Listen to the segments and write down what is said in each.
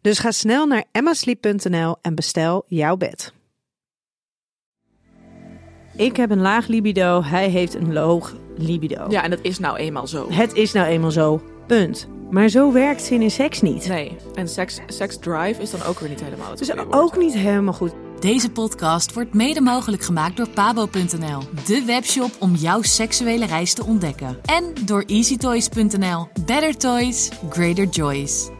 Dus ga snel naar emmasleep.nl en bestel jouw bed. Ik heb een laag libido, hij heeft een hoog libido. Ja, en dat is nou eenmaal zo. Het is nou eenmaal zo. Punt. Maar zo werkt zin in seks niet. Nee, en sex, sex drive is dan ook weer niet helemaal het Dus ook niet helemaal goed. Deze podcast wordt mede mogelijk gemaakt door pabo.nl, de webshop om jouw seksuele reis te ontdekken. En door easytoys.nl. Better toys, greater joys.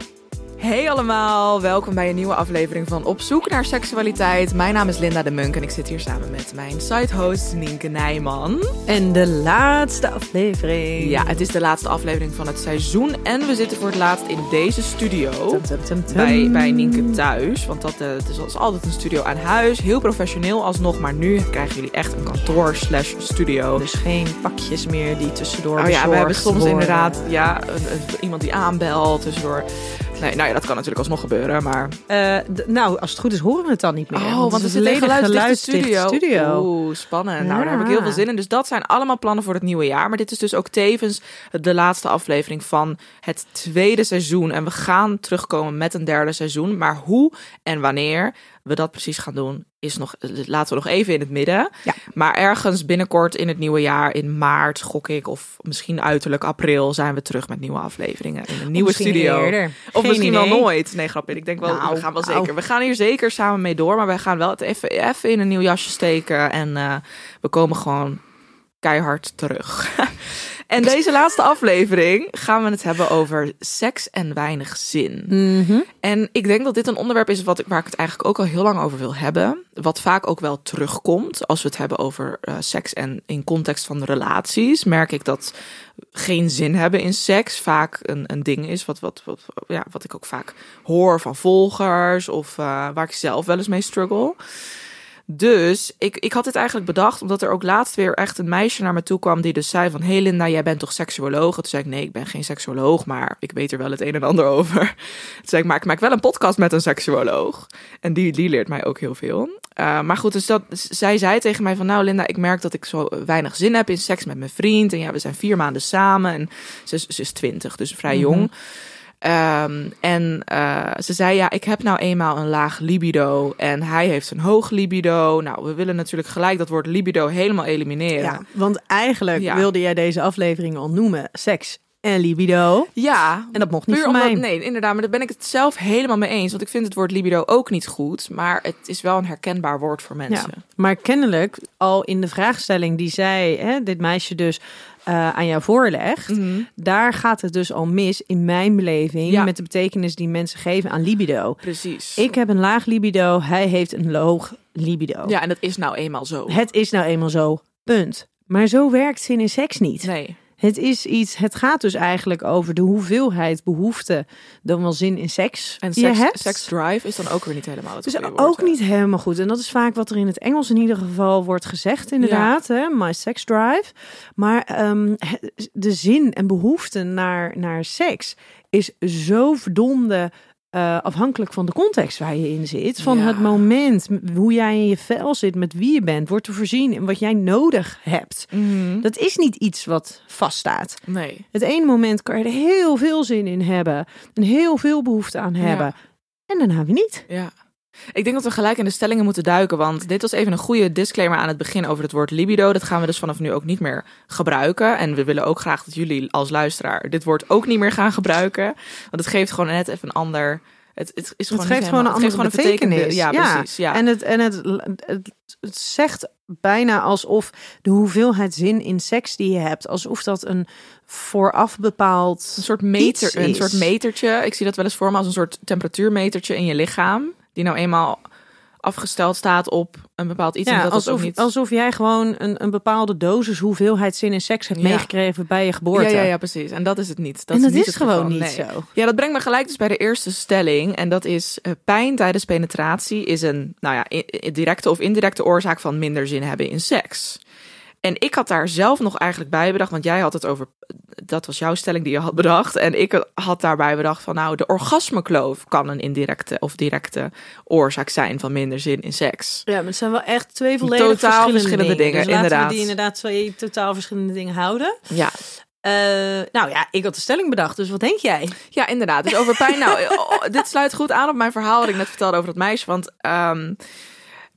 Hey allemaal, welkom bij een nieuwe aflevering van Op zoek naar seksualiteit. Mijn naam is Linda de Munk en ik zit hier samen met mijn site-host Nienke Nijman. En de laatste aflevering. Ja, het is de laatste aflevering van het seizoen en we zitten voor het laatst in deze studio. Tum, tum, tum, tum. Bij, bij Nienke thuis, want dat, eh, het is als altijd een studio aan huis. Heel professioneel alsnog, maar nu krijgen jullie echt een kantoor slash studio. Dus geen pakjes meer die tussendoor Oh ja, we hebben soms worden. inderdaad ja, een, een- iemand die aanbelt tussendoor. Nee, nou ja, dat kan natuurlijk alsnog gebeuren, maar... Eh, nou, als het goed is, horen we het dan niet meer. Oh, want het is een lege geluidsdichte studio. studio. Oeh, spannend. Nou, daar heb ik heel veel zin in. Dus dat zijn allemaal plannen voor het nieuwe jaar. Maar dit is dus ook tevens de laatste aflevering van het tweede seizoen. En we gaan terugkomen met een derde seizoen. Maar hoe en wanneer we dat precies gaan doen, is nog, laten we nog even in het midden. Ja. Maar ergens binnenkort in het nieuwe jaar, in maart, gok ik, of misschien uiterlijk april, zijn we terug met nieuwe afleveringen in een nieuwe studio. eerder. Of Geen misschien wel nooit. Nee, grapje. Ik denk wel, Nou, we gaan wel zeker. We gaan hier zeker samen mee door. Maar wij gaan wel het even, even in een nieuw jasje steken. En eh, we komen gewoon keihard terug. en deze laatste aflevering gaan we het hebben over seks en weinig zin. Mhm. En ik denk dat dit een onderwerp is wat ik, waar ik het eigenlijk ook al heel lang over wil hebben. Wat vaak ook wel terugkomt als we het hebben over eh, seks en in context van relaties. Merk ik dat geen zin hebben in seks vaak een, een ding is. Wat, wat, wat, ja, wat ik ook vaak hoor van volgers of eh, waar ik zelf wel eens mee struggle. Dus ik, ik had dit eigenlijk bedacht omdat er ook laatst weer echt een meisje naar me toe kwam die dus zei van... Hey Linda, jij bent toch seksuoloog? Toen zei ik, nee, ik ben geen seksuoloog, maar ik weet er wel het een en ander over. Toen zei ik, maar ik maak wel een podcast met een seksuoloog. En die, die leert mij ook heel veel. Uh, maar goed, dus dat, zij zei tegen mij van... Nou Linda, ik merk dat ik zo weinig zin heb in seks met mijn vriend. En ja, we zijn vier maanden samen en ze, is- ze is twintig, dus vrij jong. Ehm, en eh, ze zei, ja, ik heb nou eenmaal een laag libido en hij heeft een hoog libido. Nou, we willen natuurlijk gelijk dat woord libido helemaal elimineren. Ja, want eigenlijk Ja. wilde jij deze aflevering al noemen seks en libido. Ja, En dat mocht niet van omdat, mij. nee, inderdaad, maar daar ben ik het zelf helemaal mee eens. Want ik vind het woord libido ook niet goed, maar het is wel een herkenbaar woord voor Ja. mensen. Maar kennelijk al in de vraagstelling die zij, hè, dit meisje dus eh, aan jou voorlegt, Mhm. daar gaat het dus al mis in mijn beleving Ja. met de betekenis die mensen geven aan libido. Precies. Ik heb een laag libido, hij heeft een hoog libido. Ja, en dat is nou eenmaal zo. Het is nou eenmaal zo. Punt. Maar zo werkt zin in seks niet. Nee. Het is iets, het gaat dus eigenlijk over de hoeveelheid behoefte dan wel zin in seks En die je hebt. sex drive is dan ook weer niet helemaal het Dus woord, ook niet helemaal goed. En dat is vaak wat er in het Engels in ieder geval wordt gezegd, inderdaad. Hè? My sex drive. Maar ehm, de zin en behoefte naar, naar seks is zo verdomde eh, afhankelijk van de context waar je in zit. Van Ja. het moment, hoe jij in je vel zit, met wie je bent, wordt te voorzien in wat jij nodig hebt. Mhm. Dat is niet iets wat vaststaat. Nee. Het ene moment kan je er heel veel zin in hebben en heel veel behoefte aan Ja. hebben. En daarna weer niet. Ja. Ik denk dat we gelijk in de stellingen moeten duiken, want dit was even een goede disclaimer aan het begin over het woord libido. Dat gaan we dus vanaf nu ook niet meer gebruiken. En we willen ook graag dat jullie als luisteraar dit woord ook niet meer gaan gebruiken. Want het geeft gewoon net even een ander Het, het is Het gewoon geeft niet gewoon een helemaal- andere het geeft gewoon een betekenis. Ja, precies. Ja. En, het, en het, het, het zegt bijna alsof de hoeveelheid zin in seks die je hebt, alsof dat een vooraf bepaald Een soort meter, een soort metertje. Ik zie dat wel eens voor me als een soort temperatuurmetertje in je lichaam. Die nou eenmaal afgesteld staat op een bepaald iets. en Ja, dat het ook alsof, niet... alsof jij gewoon een, een bepaalde dosis hoeveelheid zin in seks hebt Ja. meegekregen bij je geboorte. Ja, ja, ja, precies. En dat is het niet. Dat en dat niet is, gewoon niet Nee. zo. Ja, dat brengt me gelijk dus bij de eerste stelling. En dat is eh, pijn tijdens penetratie is een nou ja, directe of indirecte oorzaak van minder zin hebben in seks. En ik had daar zelf nog eigenlijk bij bedacht, want jij had het over, dat was jouw stelling die je had bedacht. En ik had daarbij bedacht van nou, de orgasmekloof kan een indirecte of directe oorzaak zijn van minder zin in seks. Ja, maar het zijn wel echt twee volledig Totaal verschillende, verschillende dingen, Dus laten inderdaad. we die inderdaad twee totaal verschillende dingen houden. Ja, Eh, nou ja, ik had de stelling bedacht, dus wat denk jij? Ja, inderdaad. Dus over pijn. Nou, oh, dit sluit goed aan op mijn verhaal dat ik net vertelde over dat meisje. Want ehm,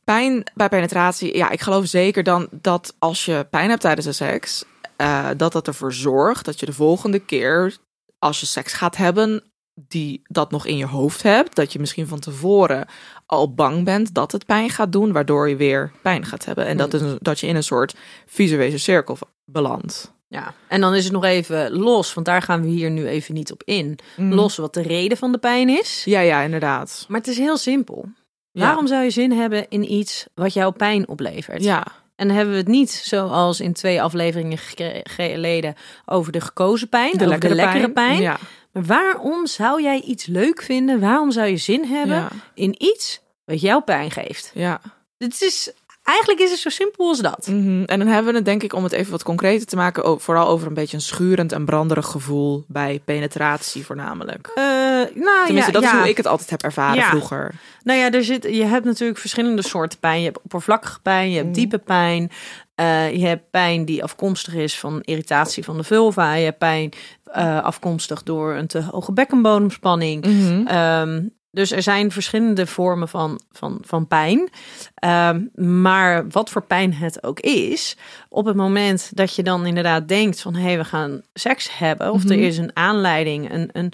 pijn bij penetratie, ja, ik geloof zeker dan dat als je pijn hebt tijdens de seks, eh, dat dat ervoor zorgt dat je de volgende keer, als je seks gaat hebben, die dat nog in je hoofd hebt, dat je misschien van tevoren al bang bent dat het pijn gaat doen, waardoor je weer pijn gaat hebben. En dat, is een- dat je in een soort visuele cirkel belandt. Ja, en dan is het nog even los, want daar gaan we hier nu even niet op in. Mm. Los wat de reden van de pijn is. Ja, ja, inderdaad. Maar het is heel simpel. Ja. Waarom zou je zin hebben in iets wat jou pijn oplevert? Ja. En dan hebben we het niet zoals in twee afleveringen geleden over de gekozen pijn, De over de lekkere pijn. Ja. Maar waarom zou jij iets leuk vinden? Waarom zou je zin hebben Ja. in iets wat jou pijn geeft? Ja. Het is, eigenlijk is het zo simpel als dat. Mhm. En dan hebben we het denk ik, om het even wat concreter te maken, vooral over een beetje een schurend en branderig gevoel bij penetratie voornamelijk. Eh, nou Tenminste, ja, dat is hoe ik het altijd heb ervaren Ja. vroeger. Nou ja, er zit, je hebt natuurlijk verschillende soorten pijn. Je hebt oppervlakkige pijn, je hebt Mm. diepe pijn. Eh, je hebt pijn die afkomstig is van irritatie van de vulva. Je hebt pijn eh, afkomstig door een te hoge bekkenbodemspanning. Mhm. Ehm, dus er zijn verschillende vormen van, van, van pijn. Ehm, maar wat voor pijn het ook is, op het moment dat je dan inderdaad denkt van hé, hey, we gaan seks hebben, of er Mhm. is een aanleiding, een, een,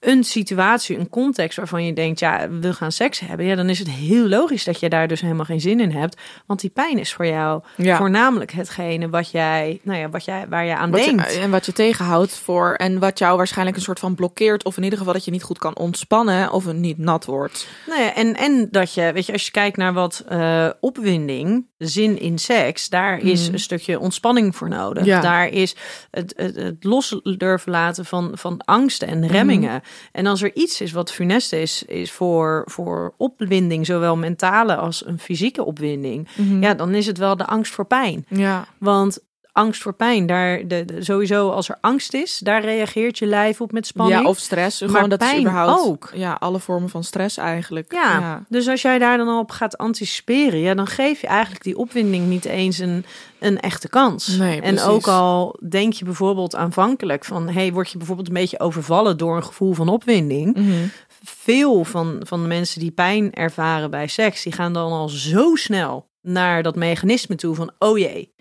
een situatie, een context waarvan je denkt, ja, we gaan seks hebben, ja, dan is het heel logisch dat je daar dus helemaal geen zin in hebt, want die pijn is voor jou Ja. voornamelijk hetgene wat jij, nou ja, wat jij, waar je aan Wat je- denkt. en wat je tegenhoudt voor en wat jou waarschijnlijk een soort van blokkeert, of in ieder geval dat je niet goed kan ontspannen of het niet nat wordt. Nou ja, en, en dat je, weet je, als je kijkt naar wat eh, opwinding, zin in seks, daar is Mhm. een stukje ontspanning voor nodig. Ja. Daar is het, het, het los durven laten van, van angsten en remmingen. Mhm. En als er iets is wat funest is, is voor, voor opwinding, zowel mentale als een fysieke opwinding, ja, dan is het wel de angst voor pijn. Ja. Want angst voor pijn, daar de, de- sowieso als er angst is, daar reageert je lijf op met spanning. ja, of stress. Maar Gewoon dat is pijn überhaupt ook. Ja, alle vormen van stress eigenlijk. Ja, dus als jij daar dan al op gaat anticiperen, ja, dan geef je eigenlijk die opwinding niet eens een, een echte kans. Nee, en ook al denk je bijvoorbeeld aanvankelijk van, hey, word je bijvoorbeeld een beetje overvallen door een gevoel van opwinding. Mhm. Veel van, van de mensen die pijn ervaren bij seks, die gaan dan al zo snel naar dat mechanisme toe van, oh jee,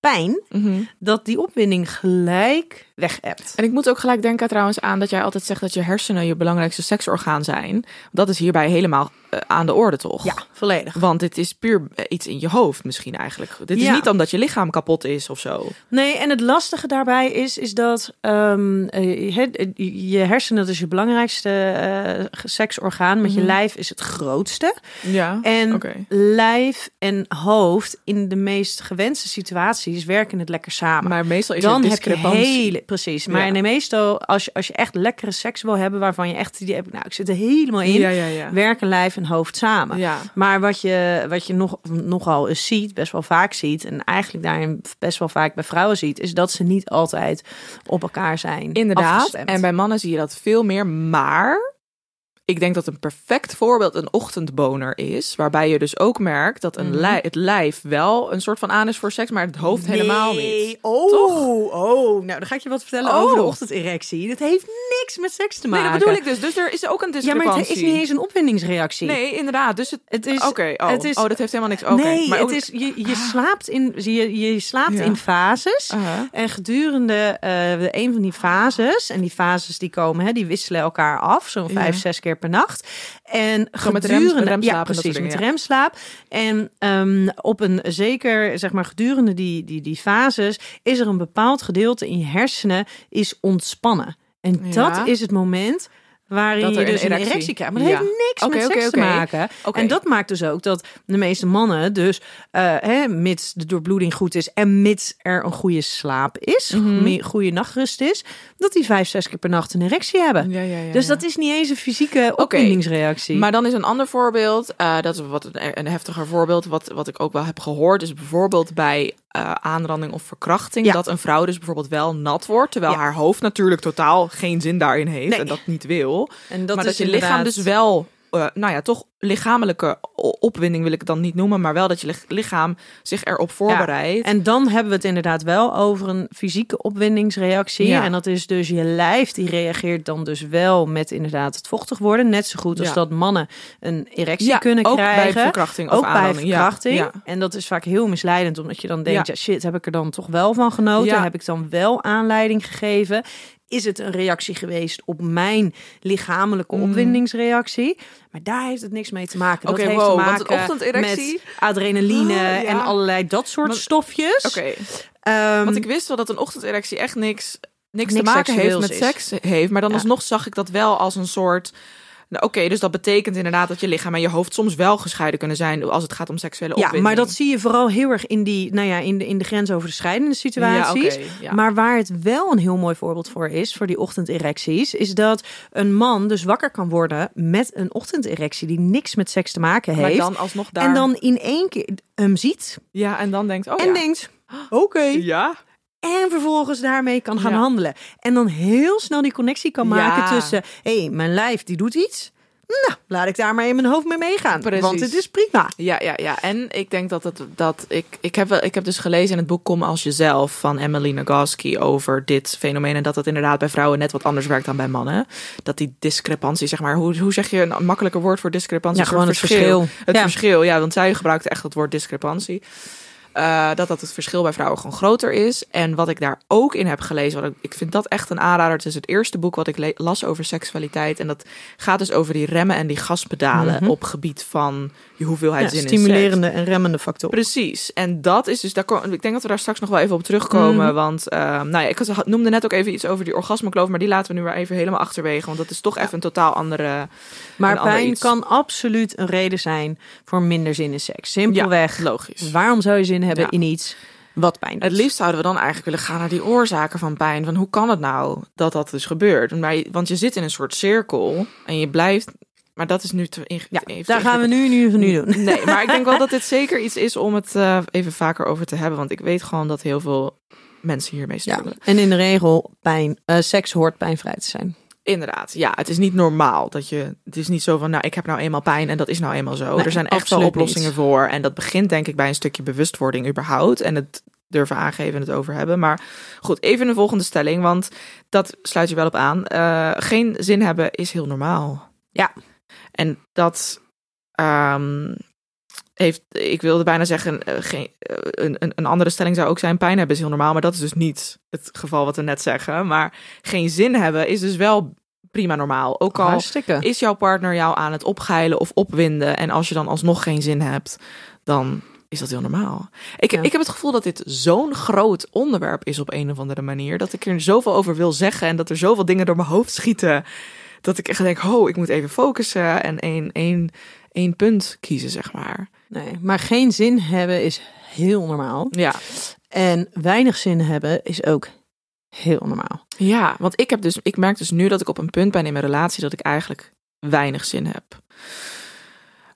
pijn, Mhm. dat die opwinding gelijk weg hebt. En ik moet ook gelijk denken trouwens aan dat jij altijd zegt dat je hersenen je belangrijkste seksorgaan zijn. Dat is hierbij helemaal eh, aan de orde, toch? Ja, volledig. Want dit is puur eh, iets in je hoofd misschien eigenlijk. Dit is niet omdat je lichaam kapot is of zo. Nee, en het lastige daarbij is, is dat ehm, eh, je, hersenen, dat is je belangrijkste seksorgaan. Met je Mhm. lijf is het grootste. Ja. En lijf en hoofd in de meest gewenste situaties werken het lekker samen. Maar meestal is dan er heb je discrepantie. hele precies. Maar Ja. in de meestal, als je, als je echt lekkere seks wil hebben, waarvan je echt die hebt, nou, ik zit er helemaal in, Ja, ja, ja. werken lijf en hoofd samen. Ja. Maar wat je, wat je nog, nogal eens ziet, best wel vaak ziet, en eigenlijk daarin best wel vaak bij vrouwen ziet, is dat ze niet altijd op elkaar zijn. Inderdaad. afgestemd. En bij mannen zie je dat veel meer. Maar ik denk dat een perfect voorbeeld een ochtendboner is. Waarbij je dus ook merkt dat een lij- het lijf wel een soort van aan is voor seks, maar het hoofd helemaal Nee. niet. Oh, Toch? oh, nou dan ga ik je wat vertellen Oh. over de ochtenderectie. Dat heeft niks met seks te Nee, maken. dat bedoel ik dus. Dus er is ook een Ja, discrepantie. maar het is niet eens een opwindingsreactie. Nee, inderdaad. Dus het, Het is, Oké, oh. het is, oh, dat heeft helemaal niks. Oké, nee, maar het is, je, je slaapt in, je, je slaapt Ja. in fases. Uh-huh. En gedurende de, een van die fases, en die fases die komen, hè, die wisselen elkaar af, zo'n Ja. vijf, zes keer per nacht. En met gedurende, rem- ja, precies, dingen, met ja. remslaap. En ehm, op een zeker, zeg maar, gedurende die, die, die fases, is er een bepaald gedeelte in je hersenen is ontspannen. En Ja. dat is het moment waarin Dat je er dus een erectie- krijgt. Maar dat Ja. heeft niks met seks te maken. En dat maakt dus ook dat de meeste mannen dus, eh, hè, mits de doorbloeding goed is en mits er een goede slaap is, Mhm. goede nachtrust is, dat die vijf, zes keer per nacht een erectie hebben. Ja, ja, ja, dus dat is niet eens een fysieke opwindingsreactie. Maar dan is een ander voorbeeld, eh, dat is wat een, een heftiger voorbeeld, wat, wat ik ook wel heb gehoord, is bijvoorbeeld bij eh, aanranding of verkrachting, Ja. dat een vrouw dus bijvoorbeeld wel nat wordt, terwijl Ja. haar hoofd natuurlijk totaal geen zin daarin heeft Nee. en dat niet wil. en dat maar dat je lichaam dus wel, eh, nou ja, toch lichamelijke opwinding wil ik het dan niet noemen, maar wel dat je lich- lichaam zich erop voorbereidt. En dan hebben we het inderdaad wel over een fysieke opwindingsreactie. Ja. En dat is dus je lijf die reageert dan dus wel met inderdaad het vochtig worden. Net zo goed als Ja. dat mannen een erectie kunnen ook krijgen. bij verkrachting of ook bij verkrachting. En dat is vaak heel misleidend, omdat je dan denkt, Ja. shit, heb ik er dan toch wel van genoten? Heb ik dan wel aanleiding gegeven? Is het een reactie geweest op mijn lichamelijke Mm. opwindingsreactie? Maar daar heeft het niks mee te maken. Dat Oké, heeft wow, te want maken een ochtenderectie- met adrenaline Ah, ja. en allerlei dat soort Want- stofjes. Oké, Ehm, want ik wist wel dat een ochtenderectie echt niks, niks, te maken heeft met is. seks heeft. Maar dan Ja. alsnog zag ik dat wel als een soort... Nou, Oké, dus dat betekent inderdaad dat je lichaam en je hoofd soms wel gescheiden kunnen zijn als het gaat om seksuele Ja, opwinding. maar dat zie je vooral heel erg in, die, nou ja, in, de, in de grensoverschrijdende situaties. Ja, ja. Maar waar het wel een heel mooi voorbeeld voor is, voor die ochtenderecties, is dat een man dus wakker kan worden met een ochtenderectie die niks met seks te maken Maar heeft. dan alsnog daar... En dan in één keer hem ziet Ja, en dan denkt, oh en ja. denkt, oké. Ja? En vervolgens daarmee kan gaan Ja. handelen. En dan heel snel die connectie kan maken Ja. tussen, hé, hey, mijn lijf die doet iets. Nou, laat ik daar maar in mijn hoofd mee meegaan. Precies. Want het is prima. Ja, ja, ja. En ik denk dat het dat ik ik heb wel- ik heb dus gelezen in het boek Kom als jezelf van Emily Nagoski over dit fenomeen en dat het inderdaad bij vrouwen net wat anders werkt dan bij mannen. Dat die discrepantie, zeg maar, hoe, hoe zeg je een makkelijker woord voor discrepantie? Ja, gewoon het verschil. Het Ja. verschil, ja, want zij gebruikte echt het woord discrepantie. Eh, dat dat het verschil bij vrouwen gewoon groter is. En wat ik daar ook in heb gelezen, wat ik, ik vind dat echt een aanrader. Het is het eerste boek wat ik las over seksualiteit. En dat gaat dus over die remmen en die gaspedalen Mhm. op gebied van je hoeveelheid Ja, zin in seks. stimulerende en remmende factoren. Precies. En dat is dus, daar kom, ik denk dat we daar straks nog wel even op terugkomen. Mhm. Want eh, nou ja, ik had- noemde net ook even iets over die orgasmekloof. Maar die laten we nu maar even helemaal achterwege. Want dat is toch even een totaal andere. Maar ander pijn kan absoluut een reden zijn voor minder zin in seks. Simpelweg. logisch. Waarom zou je zin hebben Ja. in iets wat pijn doet? Het liefst zouden we dan eigenlijk willen gaan naar die oorzaken van pijn. Van hoe kan het nou dat dat dus gebeurt? Want je zit in een soort cirkel en je blijft. Maar dat is nu te Ja, daar gaan we nu, nu, nu doen. Nee, maar ik denk wel dat dit zeker iets is om het eh, even vaker over te hebben. Want ik weet gewoon dat heel veel mensen hiermee Ja. struggelen. En in de regel, pijn, eh, seks hoort pijnvrij te zijn. Inderdaad, ja, het is niet normaal dat je. Het is niet zo van, nou, ik heb nou eenmaal pijn en dat is nou eenmaal zo. Nee, er zijn echt wel oplossingen niet. voor. En dat begint denk ik bij een stukje bewustwording überhaupt. En het durven aangeven en het over hebben. Maar goed, even een volgende stelling, want dat sluit je wel op aan. Eh, geen zin hebben is heel normaal. Ja. En dat ehm, heeft, ik wilde bijna zeggen, eh, geen, eh, een, een, een andere stelling zou ook zijn, pijn hebben is heel normaal. Maar dat is dus niet het geval wat we net zeggen. Maar geen zin hebben is dus wel prima normaal. Ook al Hartstikke. is jouw partner jou aan het opgeilen of opwinden. En als je dan alsnog geen zin hebt, dan is dat heel normaal. Ik, Ja. ik heb het gevoel dat dit zo'n groot onderwerp is op een of andere manier. Dat ik er zoveel over wil zeggen en dat er zoveel dingen door mijn hoofd schieten. Dat ik echt denk, oh, ik moet even focussen en één, één, één punt kiezen, zeg maar. Nee, maar geen zin hebben is heel normaal. Ja, En weinig zin hebben is ook heel normaal. ja want ik, heb dus, ik merk dus nu dat ik op een punt ben in mijn relatie dat ik eigenlijk weinig zin heb.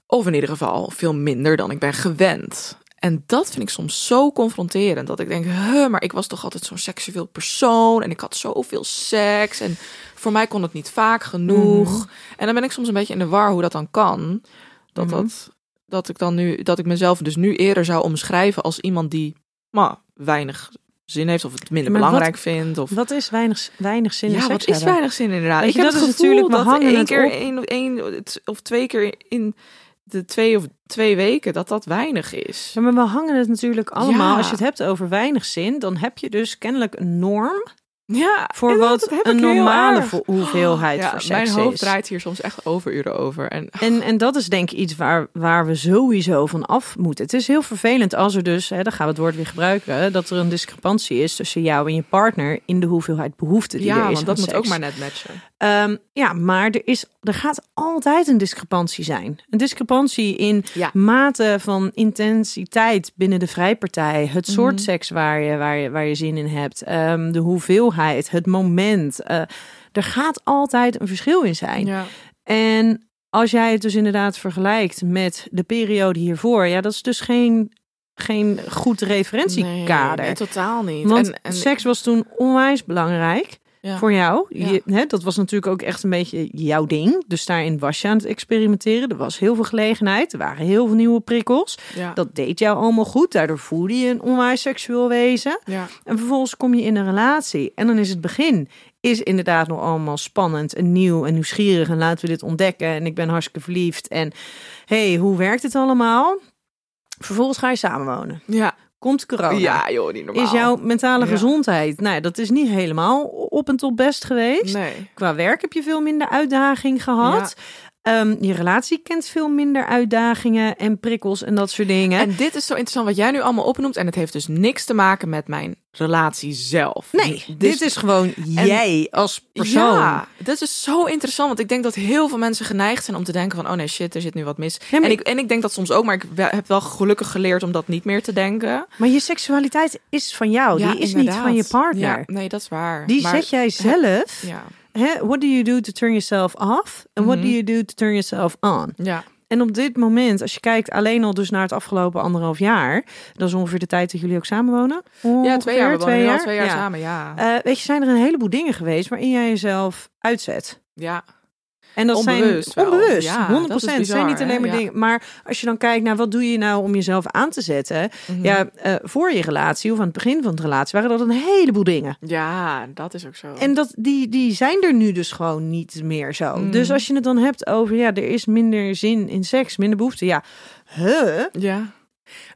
Of in ieder geval veel minder dan ik ben gewend. En dat vind ik soms zo confronterend. Dat ik denk, huh, maar ik was toch altijd zo'n seksueel persoon. En ik had zoveel seks. En voor mij kon het niet vaak genoeg. Mhm. En dan ben ik soms een beetje in de war hoe dat dan kan. Dat, Mhm. dat, dat ik dan nu, dat ik mezelf dus nu eerder zou omschrijven als iemand die maar, weinig zin heeft of het minder Maar wat- belangrijk vindt. Of Wat is weinig, weinig zin in ja, wat is weinig zin inderdaad. Weet ik je, heb dat het is gevoel natuurlijk, dat één keer één, één of twee keer in de twee of twee weken dat dat weinig is. Ja, maar we hangen het natuurlijk allemaal. Ja. Als je het hebt over weinig zin, dan heb je dus kennelijk een norm Ja, voor wat een normale hoeveelheid Ja, voor seks mijn hoofd is. draait hier soms echt overuren over. En En, en dat is denk ik iets waar, waar we sowieso van af moeten. Het is heel vervelend als er dus, hè, dan gaan we het woord weer gebruiken, dat er een discrepantie is tussen jou en je partner in de hoeveelheid behoefte die ja, er is want dat moet seks. ook maar net matchen. Ehm, ja, maar er, is, er gaat altijd een discrepantie zijn. Een discrepantie in Ja. mate van intensiteit binnen de vrijpartij. Het soort Mhm. seks waar je, waar, je, waar je zin in hebt. ehm, de hoeveelheid, het moment. eh, er gaat altijd een verschil in zijn. Ja. En als jij het dus inderdaad vergelijkt met de periode hiervoor, ja, dat is dus geen, geen goed referentiekader. Nee, nee, totaal niet. Want en, en, seks was toen onwijs belangrijk ja. voor jou. Ja. Je, hè, dat was natuurlijk ook echt een beetje jouw ding. Dus daarin was je aan het experimenteren. Er was heel veel gelegenheid. Er waren heel veel nieuwe prikkels. ja. Dat deed jou allemaal goed. Daardoor voelde je een onwijs seksueel wezen. En vervolgens kom je in een relatie. En dan is het begin is inderdaad nog allemaal spannend en nieuw en nieuwsgierig. En laten we dit ontdekken. En ik ben hartstikke verliefd. En hey, hoe werkt het allemaal? Vervolgens ga je samenwonen. ja. Komt corona. Ja, joh, niet normaal. Is jouw mentale Ja. gezondheid, nou, dat is niet helemaal op en top best geweest. Nee. Qua werk heb je veel minder uitdaging gehad. Ehm, je relatie kent veel minder uitdagingen en prikkels en dat soort dingen. En dit is zo interessant wat jij nu allemaal opnoemt. En het heeft dus niks te maken met mijn relatie zelf. nee, Dus- dit is gewoon jij als persoon. Ja, dat is zo interessant. Want ik denk dat heel veel mensen geneigd zijn om te denken van... oh nee, shit, er zit nu wat mis. Ja, en, ik, en ik denk dat soms ook, maar ik heb wel gelukkig geleerd om dat niet meer te denken. Maar je seksualiteit is van jou, Ja, die is inderdaad. niet van je partner. Ja, nee, dat is waar. Die Maar- zet jij zelf. Ja, Hè, what do you do to turn yourself off? And what Mhm. do you do to turn yourself on? ja, En op dit moment, als je kijkt alleen al dus naar het afgelopen anderhalf jaar, dat is ongeveer de tijd dat jullie ook samenwonen. ja Ongeveer twee jaar. Nu al twee jaar Ja. samen, ja. Eh, weet je, zijn er een heleboel dingen geweest waarin jij jezelf uitzet. ja. En dat Onbewust zijn onbewust, Ja, 100%. dat is Het zijn niet bizar, alleen maar Ja. dingen. Maar als je dan kijkt naar wat doe je nou om jezelf aan te zetten. Mhm. Ja, eh, voor je relatie of aan het begin van de relatie waren dat een heleboel dingen. Ja, dat is ook zo. En dat, die, die zijn er nu dus gewoon niet meer zo. Mm. Dus als je het dan hebt over, ja, er is minder zin in seks, minder behoefte. Ja, huh? Ja.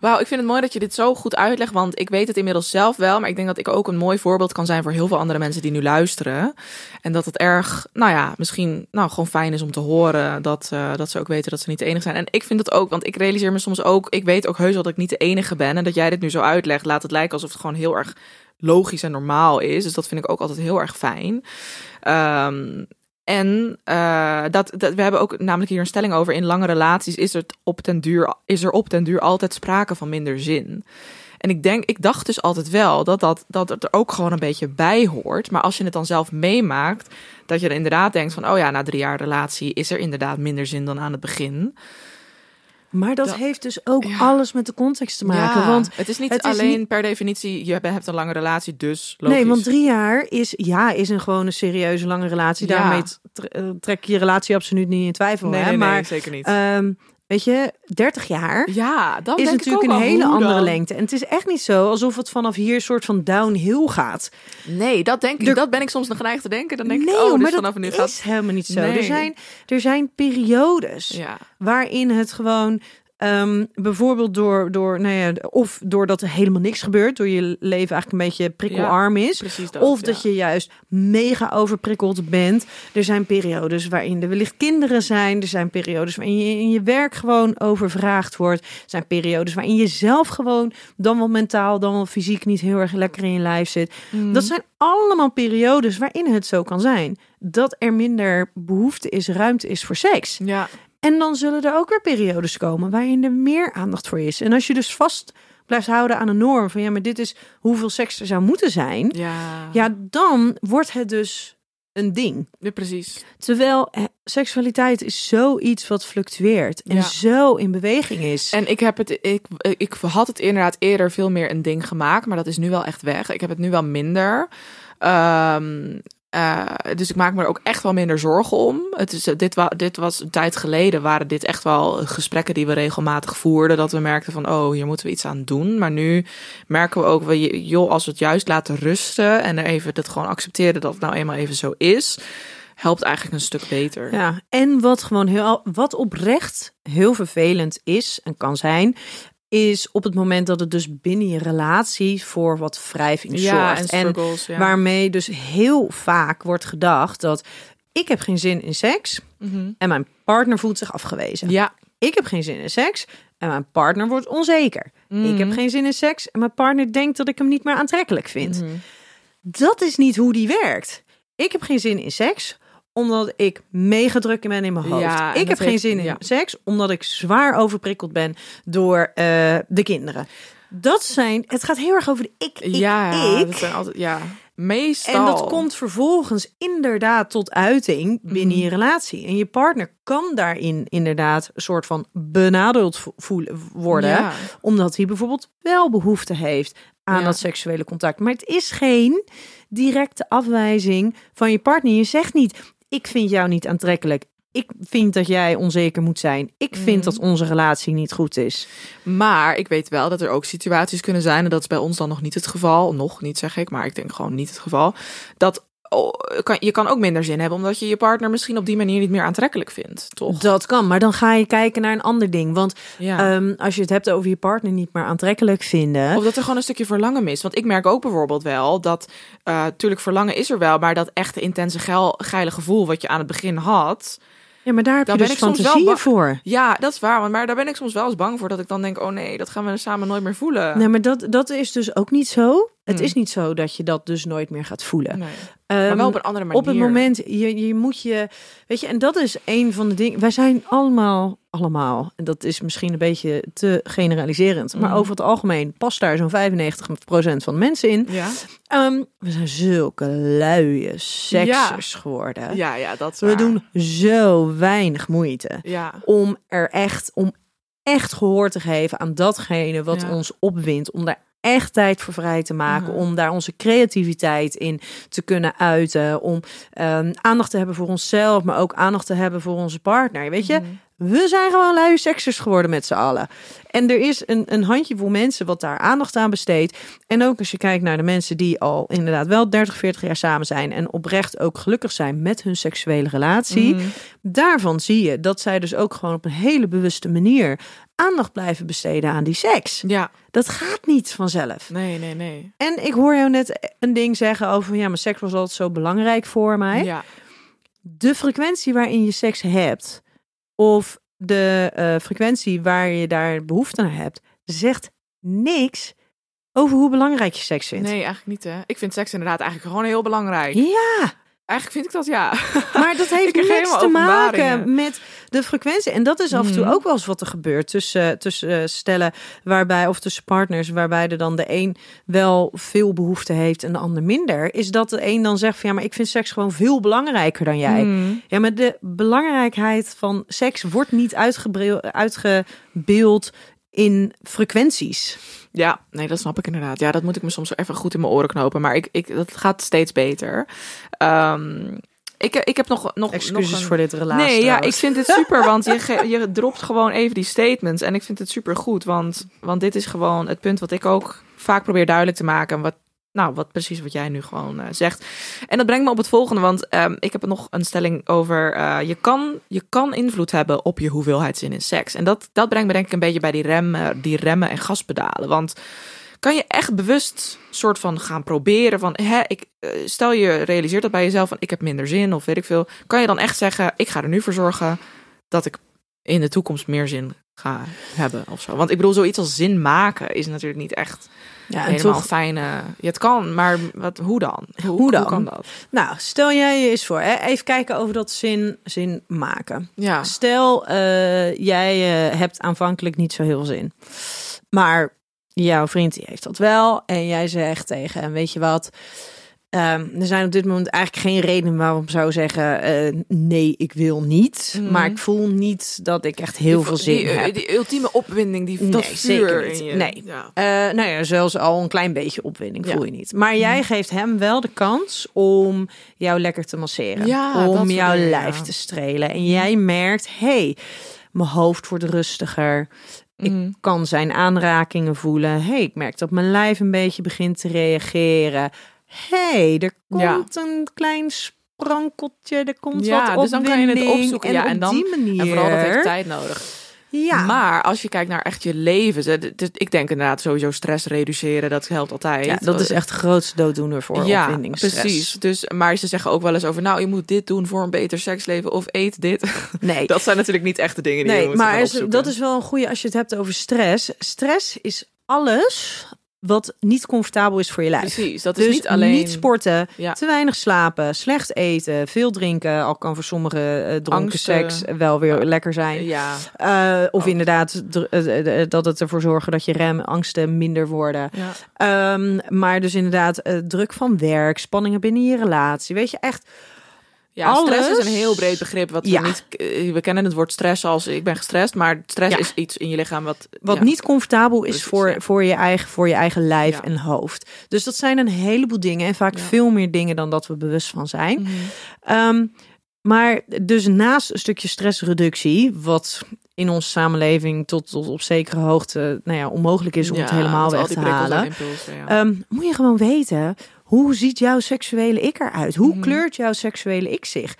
Wauw, ik vind het mooi dat je dit zo goed uitlegt, want ik weet het inmiddels zelf wel, maar ik denk dat ik ook een mooi voorbeeld kan zijn voor heel veel andere mensen die nu luisteren. En dat het erg, nou ja, misschien nou, gewoon fijn is om te horen dat, eh, dat ze ook weten dat ze niet de enige zijn. En ik vind het ook, want ik realiseer me soms ook, ik weet ook heus wel dat ik niet de enige ben en dat jij dit nu zo uitlegt, laat het lijken alsof het gewoon heel erg logisch en normaal is. Dus dat vind ik ook altijd heel erg fijn. Ehm, en eh, dat, dat, we hebben ook namelijk hier een stelling over. In lange relaties is er, op ten duur, is er op den duur altijd sprake van minder zin. En ik denk, ik dacht dus altijd wel dat, dat, dat het er ook gewoon een beetje bij hoort. Maar als je het dan zelf meemaakt, dat je er inderdaad denkt van, oh ja, na drie jaar relatie is er inderdaad minder zin dan aan het begin. Maar dat Dat- heeft dus ook Ja. alles met de context te maken. Want het is niet het is alleen niet- per definitie, je hebt een lange relatie, dus logisch. nee, want drie jaar is, ja, is een gewoon een serieuze lange relatie. Daarmee eh, trek je je relatie absoluut niet in twijfel. nee, hè? nee, nee, maar zeker niet. ehm, weet je, 30 jaar ja, dan is denk ik natuurlijk een hele andere dan? lengte. En het is echt niet zo alsof het vanaf hier een soort van downhill gaat. Nee, dat denk ik. Er- Dat ben ik soms nog geneigd te denken. Dan denk nee, ik, oh, dus maar vanaf dat nu is gaat. helemaal niet zo. Nee. Er, zijn, er zijn periodes Ja, waarin het gewoon ehm, bijvoorbeeld door, door, nou ja, of doordat er helemaal niks gebeurt, door je leven eigenlijk een beetje prikkelarm is. dat. Of ja. dat je juist mega overprikkeld bent. Er zijn periodes waarin er wellicht kinderen zijn. Er zijn periodes waarin je in je werk gewoon overvraagd wordt. Er zijn periodes waarin je zelf gewoon dan wel mentaal, dan wel fysiek niet heel erg lekker in je lijf zit. Mm. Dat zijn allemaal periodes waarin het zo kan zijn. Dat er minder behoefte is, ruimte is voor seks. Ja, En dan zullen er ook weer periodes komen waarin er meer aandacht voor is. En als je dus vast blijft houden aan een norm van ja, maar dit is hoeveel seks er zou moeten zijn. ja, Ja, dan wordt het dus een ding. ja, precies. Terwijl eh, seksualiteit is zoiets wat fluctueert en Ja. zo in beweging is. En ik heb het, ik, ik had het inderdaad eerder veel meer een ding gemaakt, maar dat is nu wel echt weg. Ik heb het nu wel minder. Ehm, Eh, dus ik maak me er ook echt wel minder zorgen om. Het is, dit, wa dit was een tijd geleden, waren dit echt wel gesprekken die we regelmatig voerden. Dat we merkten van, oh, hier moeten we iets aan doen. Maar nu merken we ook, wel, joh, als we het juist laten rusten en er even dat gewoon accepteren dat het nou eenmaal even zo is, helpt eigenlijk een stuk beter. Ja, en wat gewoon heel, wat oprecht heel vervelend is en kan zijn, is op het moment dat het dus binnen je relatie voor wat wrijving Ja, zorgt. en ja. waarmee dus heel vaak wordt gedacht dat ik heb geen zin in seks Mhm. en mijn partner voelt zich afgewezen. Ja, Ik heb geen zin in seks en mijn partner wordt onzeker. Ik heb Mhm. geen zin in seks en mijn partner denkt dat ik hem niet meer aantrekkelijk vind. Mhm. Dat is niet hoe die werkt. Ik heb geen zin in seks omdat ik mega druk ben in mijn hoofd. Ja, ik heb geen heeft- zin in ja. seks omdat ik zwaar overprikkeld ben door eh, de kinderen. Dat zijn, het gaat heel erg over de ik, ik, ja, ik. dat zijn altijd, ja, meestal. En dat komt vervolgens inderdaad tot uiting binnen Mhm. je relatie. En je partner kan daarin inderdaad een soort van benadeeld vo- voelen worden. Ja. Omdat hij bijvoorbeeld wel behoefte heeft aan Ja. dat seksuele contact. Maar het is geen directe afwijzing van je partner. Je zegt niet, ik vind jou niet aantrekkelijk. Ik vind dat jij onzeker moet zijn. Ik vind Mhm. dat onze relatie niet goed is. Maar ik weet wel dat er ook situaties kunnen zijn, en dat is bij ons dan nog niet het geval, nog niet zeg ik, maar ik denk gewoon niet het geval, dat oh, kan, je kan ook minder zin hebben omdat je je partner misschien op die manier niet meer aantrekkelijk vindt, toch? Dat kan, maar dan ga je kijken naar een ander ding. Want Ja. ehm, als je het hebt over je partner niet meer aantrekkelijk vinden. Of dat er gewoon een stukje verlangen mist. Want ik merk ook bijvoorbeeld wel dat, natuurlijk verlangen is er wel, maar dat echte intense geil, geile gevoel wat je aan het begin had, Ja, maar daar heb je ben dus ik soms wel fantasieën ba- voor. ja, dat is waar. want- Maar daar ben ik soms wel eens bang voor dat ik dan denk, oh nee, dat gaan we samen nooit meer voelen. Nee, maar dat, dat is dus ook niet zo. Het Hmm. is niet zo dat je dat dus nooit meer gaat voelen. Nee. Maar Ehm, wel op een andere manier. op het moment, je, je moet je, weet je, en dat is een van de dingen. Wij zijn allemaal, allemaal, en dat is misschien een beetje te generaliserend, maar Mhm. over het algemeen past daar zo'n 95% van de mensen in. Ja, Ehm, we zijn zulke luie seksers geworden. ja, ja, dat We doen zo weinig moeite Ja, om er echt, om echt gehoor te geven aan datgene wat Ja. ons opwindt. Om daar echt tijd voor vrij te maken. Mhm. Om daar onze creativiteit in te kunnen uiten. Om ehm, aandacht te hebben voor onszelf, maar ook aandacht te hebben voor onze partner. Weet je, Mhm. We zijn gewoon luie seksers geworden met z'n allen. En er is een, een handjevol mensen wat daar aandacht aan besteedt. En ook als je kijkt naar de mensen die al inderdaad wel 30, 40 jaar samen zijn. En oprecht ook gelukkig zijn met hun seksuele relatie. Mhm. Daarvan zie je dat zij dus ook gewoon op een hele bewuste manier aandacht blijven besteden aan die seks. Ja, Dat gaat niet vanzelf. nee, nee, nee. En ik hoor jou net een ding zeggen over ja, maar seks was altijd zo belangrijk voor mij. Ja, De frequentie waarin je seks hebt of de eh, frequentie waar je daar behoefte naar hebt, zegt niks over hoe belangrijk je seks vindt. nee, eigenlijk niet hè. Ik vind seks inderdaad eigenlijk gewoon heel belangrijk. Ja, Eigenlijk vind ik dat ja. Maar dat heeft niks te maken met de frequentie. En dat is af en toe Mhm. ook wel eens wat er gebeurt tussen, tussen eh, stellen waarbij, of tussen partners, waarbij er dan de een wel veel behoefte heeft en de ander minder. Is dat de een dan zegt van ja, maar ik vind seks gewoon veel belangrijker dan jij. Mm. Ja, maar de belangrijkheid van seks wordt niet uitgebeeld in frequenties. Ja, nee, dat snap ik inderdaad. Ja, dat moet ik me soms even goed in mijn oren knopen. Maar ik, ik, dat gaat steeds beter. Ehm, ik, ik heb nog, nog, Excuses nog een... voor dit relatie. Nee, ja, ik vind het super, want je, ge- je dropt gewoon even die statements. En ik vind het super goed, want, want dit is gewoon het punt wat ik ook vaak probeer duidelijk te maken. Wat, nou, wat precies wat jij nu gewoon eh, zegt. En dat brengt me op het volgende, want ehm, ik heb nog een stelling over... eh, je, kan, je kan invloed hebben op je hoeveelheid zin in seks. En dat, dat brengt me denk ik een beetje bij die, rem, eh, die remmen en gaspedalen. Want kan je echt bewust soort van gaan proberen van... Hè, ik, stel je realiseert dat bij jezelf van ik heb minder zin of weet ik veel. Kan je dan echt zeggen, ik ga er nu voor zorgen dat ik in de toekomst meer zin ga hebben of zo. Want ik bedoel, zoiets als zin maken is natuurlijk niet echt ja, helemaal toch fijne... Ja, het kan, maar wat, hoe dan? Hoe dan? kan dat? Nou, stel jij je eens voor, hè? even kijken over dat zin, zin maken. Ja, Stel, eh, jij eh, hebt aanvankelijk niet zo heel zin. Maar jouw vriend die heeft dat wel. En jij zegt tegen hem, weet je wat... Ehm, er zijn op dit moment eigenlijk geen redenen waarom ik zou zeggen: eh, nee, ik wil niet. Mhm. Maar ik voel niet dat ik echt heel Die- veel zin die, eh, heb. Die ultieme opwinding, die, dat Nee, vuur zeker niet. in je. Nee. Ja. Eh, nou ja, zelfs al een klein beetje opwinding Ja. Mhm. voel je niet. Maar jij geeft hem wel de kans om jou lekker te masseren. Ja, dat om jouw dingen, lijf te strelen. En jij merkt, hey, mijn hoofd wordt rustiger. Ik Mhm. kan zijn aanrakingen voelen. hey, ik merk dat mijn lijf een beetje begint te reageren. Hey, er Ja. komt een klein sprankeltje. Er komt Ja, wat dus dan kan je het opwinding. opzoeken. Ja, op en dan- die manier. En vooral dat heeft tijd nodig. Ja. Maar als je kijkt naar echt je leven, ze- d- d- ik denk inderdaad sowieso stress reduceren, dat helpt altijd. ja, dat is echt de grootste dooddoener voor ja, precies. Dus, maar ze zeggen ook wel eens over, nou, je moet dit doen voor een beter seksleven of eet dit. Nee, Dat zijn natuurlijk niet echt de dingen die je nee moet maar is- dat is wel een goede als je het hebt over stress. Stress is alles wat niet comfortabel is voor je lijf. Precies, dat Dus is niet alleen... niet sporten, Ja. te weinig slapen, slecht eten, veel drinken. Al kan voor sommigen eh dronken seks wel weer lekker zijn. Ja, Eh, of inderdaad eh, dat het ervoor zorgen dat je rem, angsten minder worden. ja. Ehm, maar dus inderdaad druk van werk, spanningen binnen je relatie. Weet je echt Ja, stress is een heel breed begrip. Wat Ja. we, niet, eh, we kennen het woord stress als ik ben gestrest, maar stress Ja. is iets in je lichaam wat, Wat ja. niet comfortabel is Precies, voor, voor, je eigen, voor je eigen lijf en hoofd. Dus dat zijn een heleboel dingen. En vaak veel meer dingen dan dat we bewust van zijn. Mhm. Ehm, maar dus naast een stukje stressreductie, wat in onze samenleving tot, tot op zekere hoogte nou ja, onmogelijk is om het helemaal weg te halen. Ehm, moet je gewoon weten, hoe ziet jouw seksuele ik eruit? Hoe Mhm. kleurt jouw seksuele ik zich?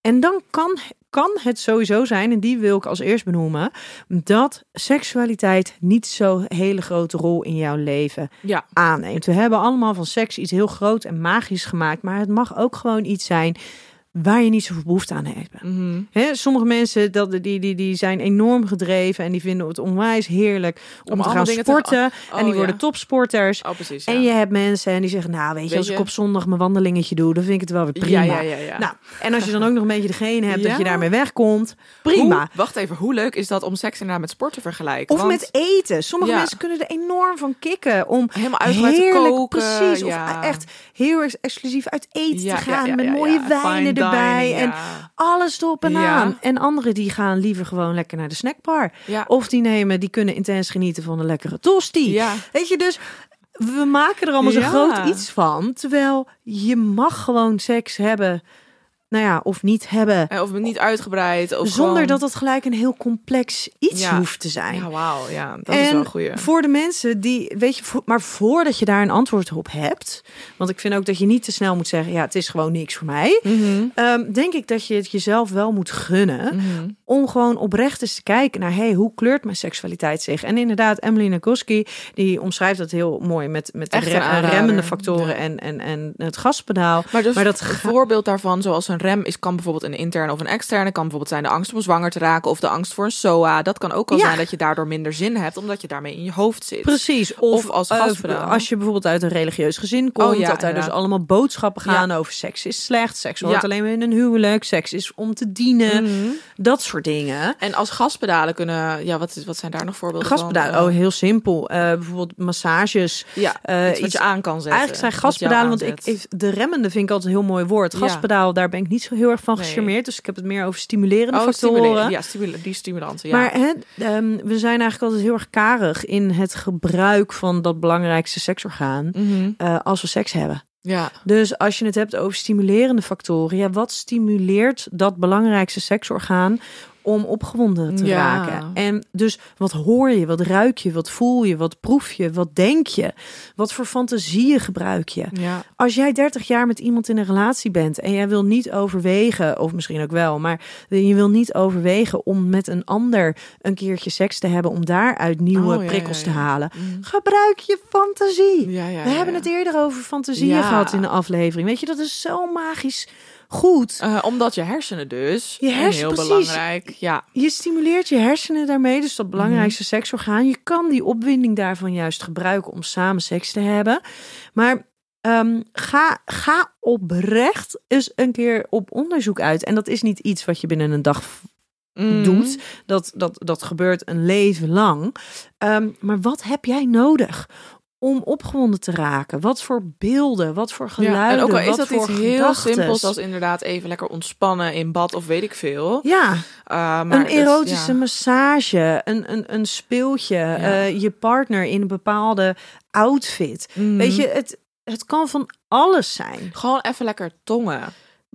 En dan kan, kan het sowieso zijn, en die wil ik als eerst benoemen, dat seksualiteit niet zo'n hele grote rol in jouw leven ja. aanneemt. We hebben allemaal van seks iets heel groot en magisch gemaakt, maar het mag ook gewoon iets zijn waar je niet zoveel behoefte aan hebt. Mhm. Hè, sommige mensen dat, die, die, die zijn enorm gedreven en die vinden het onwijs heerlijk om, Om te gaan dingen te- sporten. Oh, en die ja. worden topsporters. Oh, precies. Ja. En je hebt mensen en die zeggen, nou weet je, als je- ik op zondag mijn wandelingetje doe, dan vind ik het wel weer prima. Ja. Nou, en als je dan ook nog een beetje degene hebt dat je daarmee wegkomt, prima. Hoe- wacht even, hoe leuk is dat om seks inderdaad met sport te vergelijken? Of Want met eten. Sommige mensen kunnen er enorm van kicken om helemaal uitgebreid te heerlijk, koken. precies, of echt heel erg exclusief uit eten te gaan met mooie wijnen erbij en ja. alles erop en Ja. aan. En anderen die gaan liever gewoon lekker naar de snackbar. Ja. Of die nemen, die kunnen intens genieten van een lekkere tosti. Ja. Weet je, dus we maken er allemaal zo groot iets van. Terwijl je mag gewoon seks hebben, nou ja, of niet hebben. Eh, Of niet uitgebreid. Of zonder gewoon- dat het gelijk een heel complex iets Ja. hoeft te zijn. Ja, wauw. Ja, dat is wel en goeie. voor de mensen die, weet je, maar voordat je daar een antwoord op hebt, want ik vind ook dat je niet te snel moet zeggen, ja, het is gewoon niks voor mij. Ehm, denk ik dat je het jezelf wel moet gunnen Mhm. om gewoon oprecht eens te kijken naar, hey, hoe kleurt mijn seksualiteit zich? En inderdaad, Emily Nagoski, die omschrijft dat heel mooi met, met de remmende factoren Ja. en, en, en het gaspedaal. Maar, dus Maar dat voorbeeld daarvan, zoals een rem, is kan bijvoorbeeld een interne of een externe. Kan bijvoorbeeld zijn de angst om zwanger te raken of de angst voor een SOA. Dat kan ook al Ja. zijn dat je daardoor minder zin hebt, omdat je daarmee in je hoofd zit. Precies. Of, Of als eh, gaspedaal. als je bijvoorbeeld uit een religieus gezin komt, Oh ja, dat daar dus allemaal boodschappen gaan over seks is slecht, seks hoort alleen maar in een huwelijk, seks is om te dienen, Mhm. dat soort dingen. En als gaspedalen kunnen, ja, wat, is, wat zijn daar nog voorbeelden Gaspedalen, van? oh heel simpel. Eh, bijvoorbeeld massages. ja, eh, iets wat je aan kan zetten. Eigenlijk zijn gaspedalen, want ik, de remmende vind ik altijd een heel mooi woord. Gaspedaal, daar ben ik niet zo heel erg van Nee. gecharmeerd. Dus ik heb het meer over stimulerende oh, factoren. stimuleren. Ja, stimuleren, die stimulanten, ja. Maar hè, ehm, we zijn eigenlijk altijd heel erg karig in het gebruik van dat belangrijkste seksorgaan Mhm. eh, als we seks hebben. Ja, Dus als je het hebt over stimulerende factoren, ja, wat stimuleert dat belangrijkste seksorgaan om opgewonden te Ja. raken? En dus wat hoor je, wat ruik je, wat voel je, wat proef je, wat denk je, wat voor fantasieën gebruik je? ja. Als jij 30 jaar met iemand in een relatie bent en jij wil niet overwegen, of misschien ook wel, maar je wil niet overwegen om met een ander een keertje seks te hebben, om daaruit nieuwe Oh, ja, prikkels te halen, Mhm. gebruik je fantasie. We hebben het eerder over fantasieën gehad in de aflevering. Weet je, dat is zo magisch goed. Eh, omdat je hersenen dus, Je heel precies. belangrijk, ja. Je stimuleert je hersenen daarmee, dus dat belangrijkste Mhm. seksorgaan. Je kan die opwinding daarvan juist gebruiken om samen seks te hebben. Maar ehm, ga, ga oprecht eens een keer op onderzoek uit. En dat is niet iets wat je binnen een dag Mhm. doet. Dat, dat, dat gebeurt een leven lang. Ehm, maar wat heb jij nodig om opgewonden te raken? Wat voor beelden, wat voor Ja, geluiden, en ook al is dat voor iets heel gedachtes? simpels als inderdaad even lekker ontspannen in bad of weet ik veel. Ja, Uh, maar een erotische ja. massage, een, een, een speeltje, eh, je partner in een bepaalde outfit. Weet je, het, het kan van alles zijn. Gewoon even lekker tongen.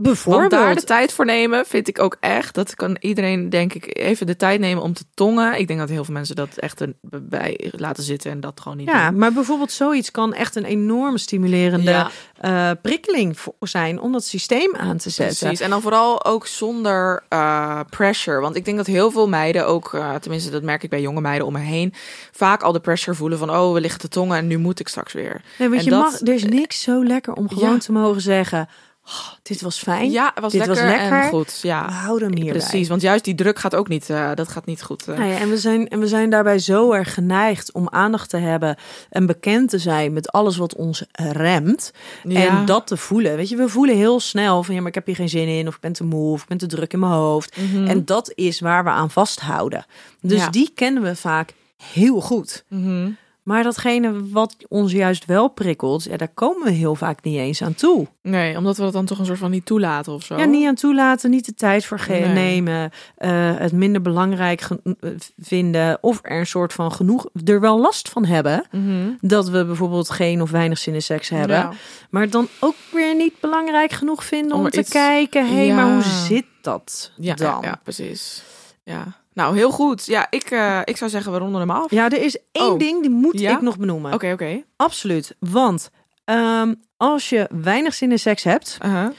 Bijvoorbeeld. Want daar de tijd voor nemen, vind ik ook echt. Dat kan iedereen, denk ik, even de tijd nemen om te tongen. Ik denk dat heel veel mensen dat echt bij laten zitten en dat gewoon niet Ja, doen. maar bijvoorbeeld zoiets kan echt een enorme stimulerende Ja. eh, prikkeling zijn om dat systeem aan te zetten. Precies. En dan vooral ook zonder eh, pressure. Want ik denk dat heel veel meiden ook, eh, tenminste dat merk ik bij jonge meiden om me heen, vaak al de pressure voelen van, oh, we liggen te tongen en nu moet ik straks weer. Nee, want En je dat- mag, er is niks zo lekker om gewoon Ja. te mogen zeggen: "Oh, dit was fijn. Ja, het was, Dit was lekker, en goed. We Ja, houden hem hierbij. precies. Want juist die druk gaat ook niet, eh, dat gaat niet goed. eh. Nou ja, en, we zijn, en we zijn daarbij zo erg geneigd om aandacht te hebben en bekend te zijn met alles wat ons remt. Ja. En dat te voelen. Weet je, we voelen heel snel van ja, maar ik heb hier geen zin in, of ik ben te moe, of ik ben te druk in mijn hoofd. Mhm. En dat is waar we aan vasthouden. Dus Ja. die kennen we vaak heel goed. Mhm. Maar datgene wat ons juist wel prikkelt, ja, daar komen we heel vaak niet eens aan toe. Nee, omdat we dat dan toch een soort van niet toelaten of zo. Ja, niet aan toelaten, niet de tijd voor Nee. nemen, eh, het minder belangrijk eh, vinden of er een soort van genoeg, er wel last van hebben Mhm. dat we bijvoorbeeld geen of weinig zin in seks hebben, Ja. maar dan ook weer niet belangrijk genoeg vinden om, Om te iets- kijken, hé, hey, Ja. maar hoe zit dat Ja, dan? ja, precies. Ja. Nou, heel goed. Ja, ik, eh, ik zou zeggen, we ronden hem af. Ja, er is één Oh. ding die moet Ja? ik nog benoemen. Oké, oké. Absoluut, want ehm, als je weinig zin in seks hebt, Aha.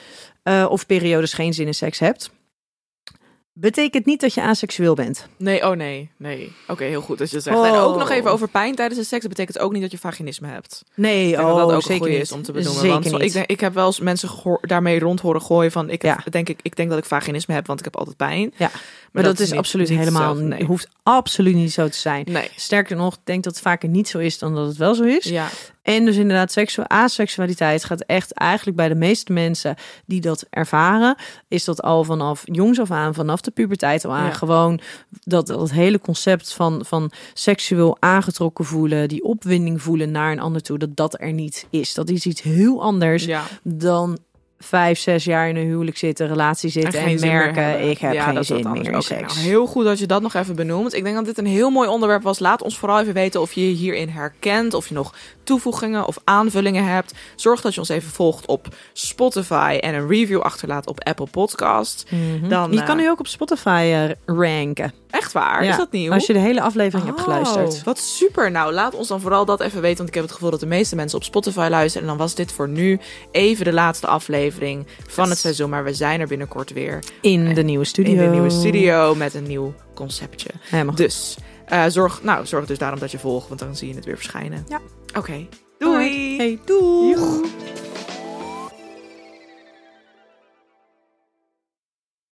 eh, of periodes geen zin in seks hebt, betekent niet dat je aseksueel bent. Nee, oh nee, nee. Oké, heel goed dat je dat zegt. Oh. En ook nog even over pijn tijdens de seks. Dat betekent ook niet dat je vaginisme hebt. Nee, Ik denk oh, dat dat ook zeker niet. is om te benoemen. Zeker want niet. ik, ik heb wel eens mensen daarmee rond horen gooien van... Ik, Ja. denk, ik, ik denk dat ik vaginisme heb, want ik heb altijd pijn. Ja, maar, dat, is, niet- absoluut niet helemaal, hetzelfde, nee. hoeft absoluut niet zo te zijn. Nee. Sterker nog, ik denk dat het vaker niet zo is dan dat het wel zo is. Ja, En dus inderdaad, seksu aseksualiteit gaat echt eigenlijk bij de meeste mensen die dat ervaren, is dat al vanaf jongs af aan, vanaf de puberteit al aan, Ja. gewoon dat, dat hele concept van, van seksueel aangetrokken voelen, die opwinding voelen naar een ander toe, dat dat er niet is. Dat is iets heel anders ja. dan vijf, zes jaar in een huwelijk zitten, relatie zitten en, meer merken, ik heb Ja, geen dat zin meer in Oké, seks. nou, heel goed dat je dat nog even benoemt. Ik denk dat dit een heel mooi onderwerp was. Laat ons vooral even weten of je je hierin herkent. Of je nog toevoegingen of aanvullingen hebt. Zorg dat je ons even volgt op Spotify. En een review achterlaat op Apple Podcast. Mhm. Dan, je kan eh, nu ook op Spotify eh, ranken. Echt waar? Ja, Is dat nieuw? Als je de hele aflevering hebt Oh, geluisterd. Wat super. Nou, laat ons dan vooral dat even weten. Want ik heb het gevoel dat de meeste mensen op Spotify luisteren. En dan was dit voor nu even de laatste aflevering van het seizoen. Maar we zijn er binnenkort weer. In de nieuwe studio. In de nieuwe studio met een nieuw conceptje. Helemaal Dus eh, zorg, nou, zorg dus daarom dat je volgt. Want dan zie je het weer verschijnen. Ja. Oké. Doei. Hey, doei.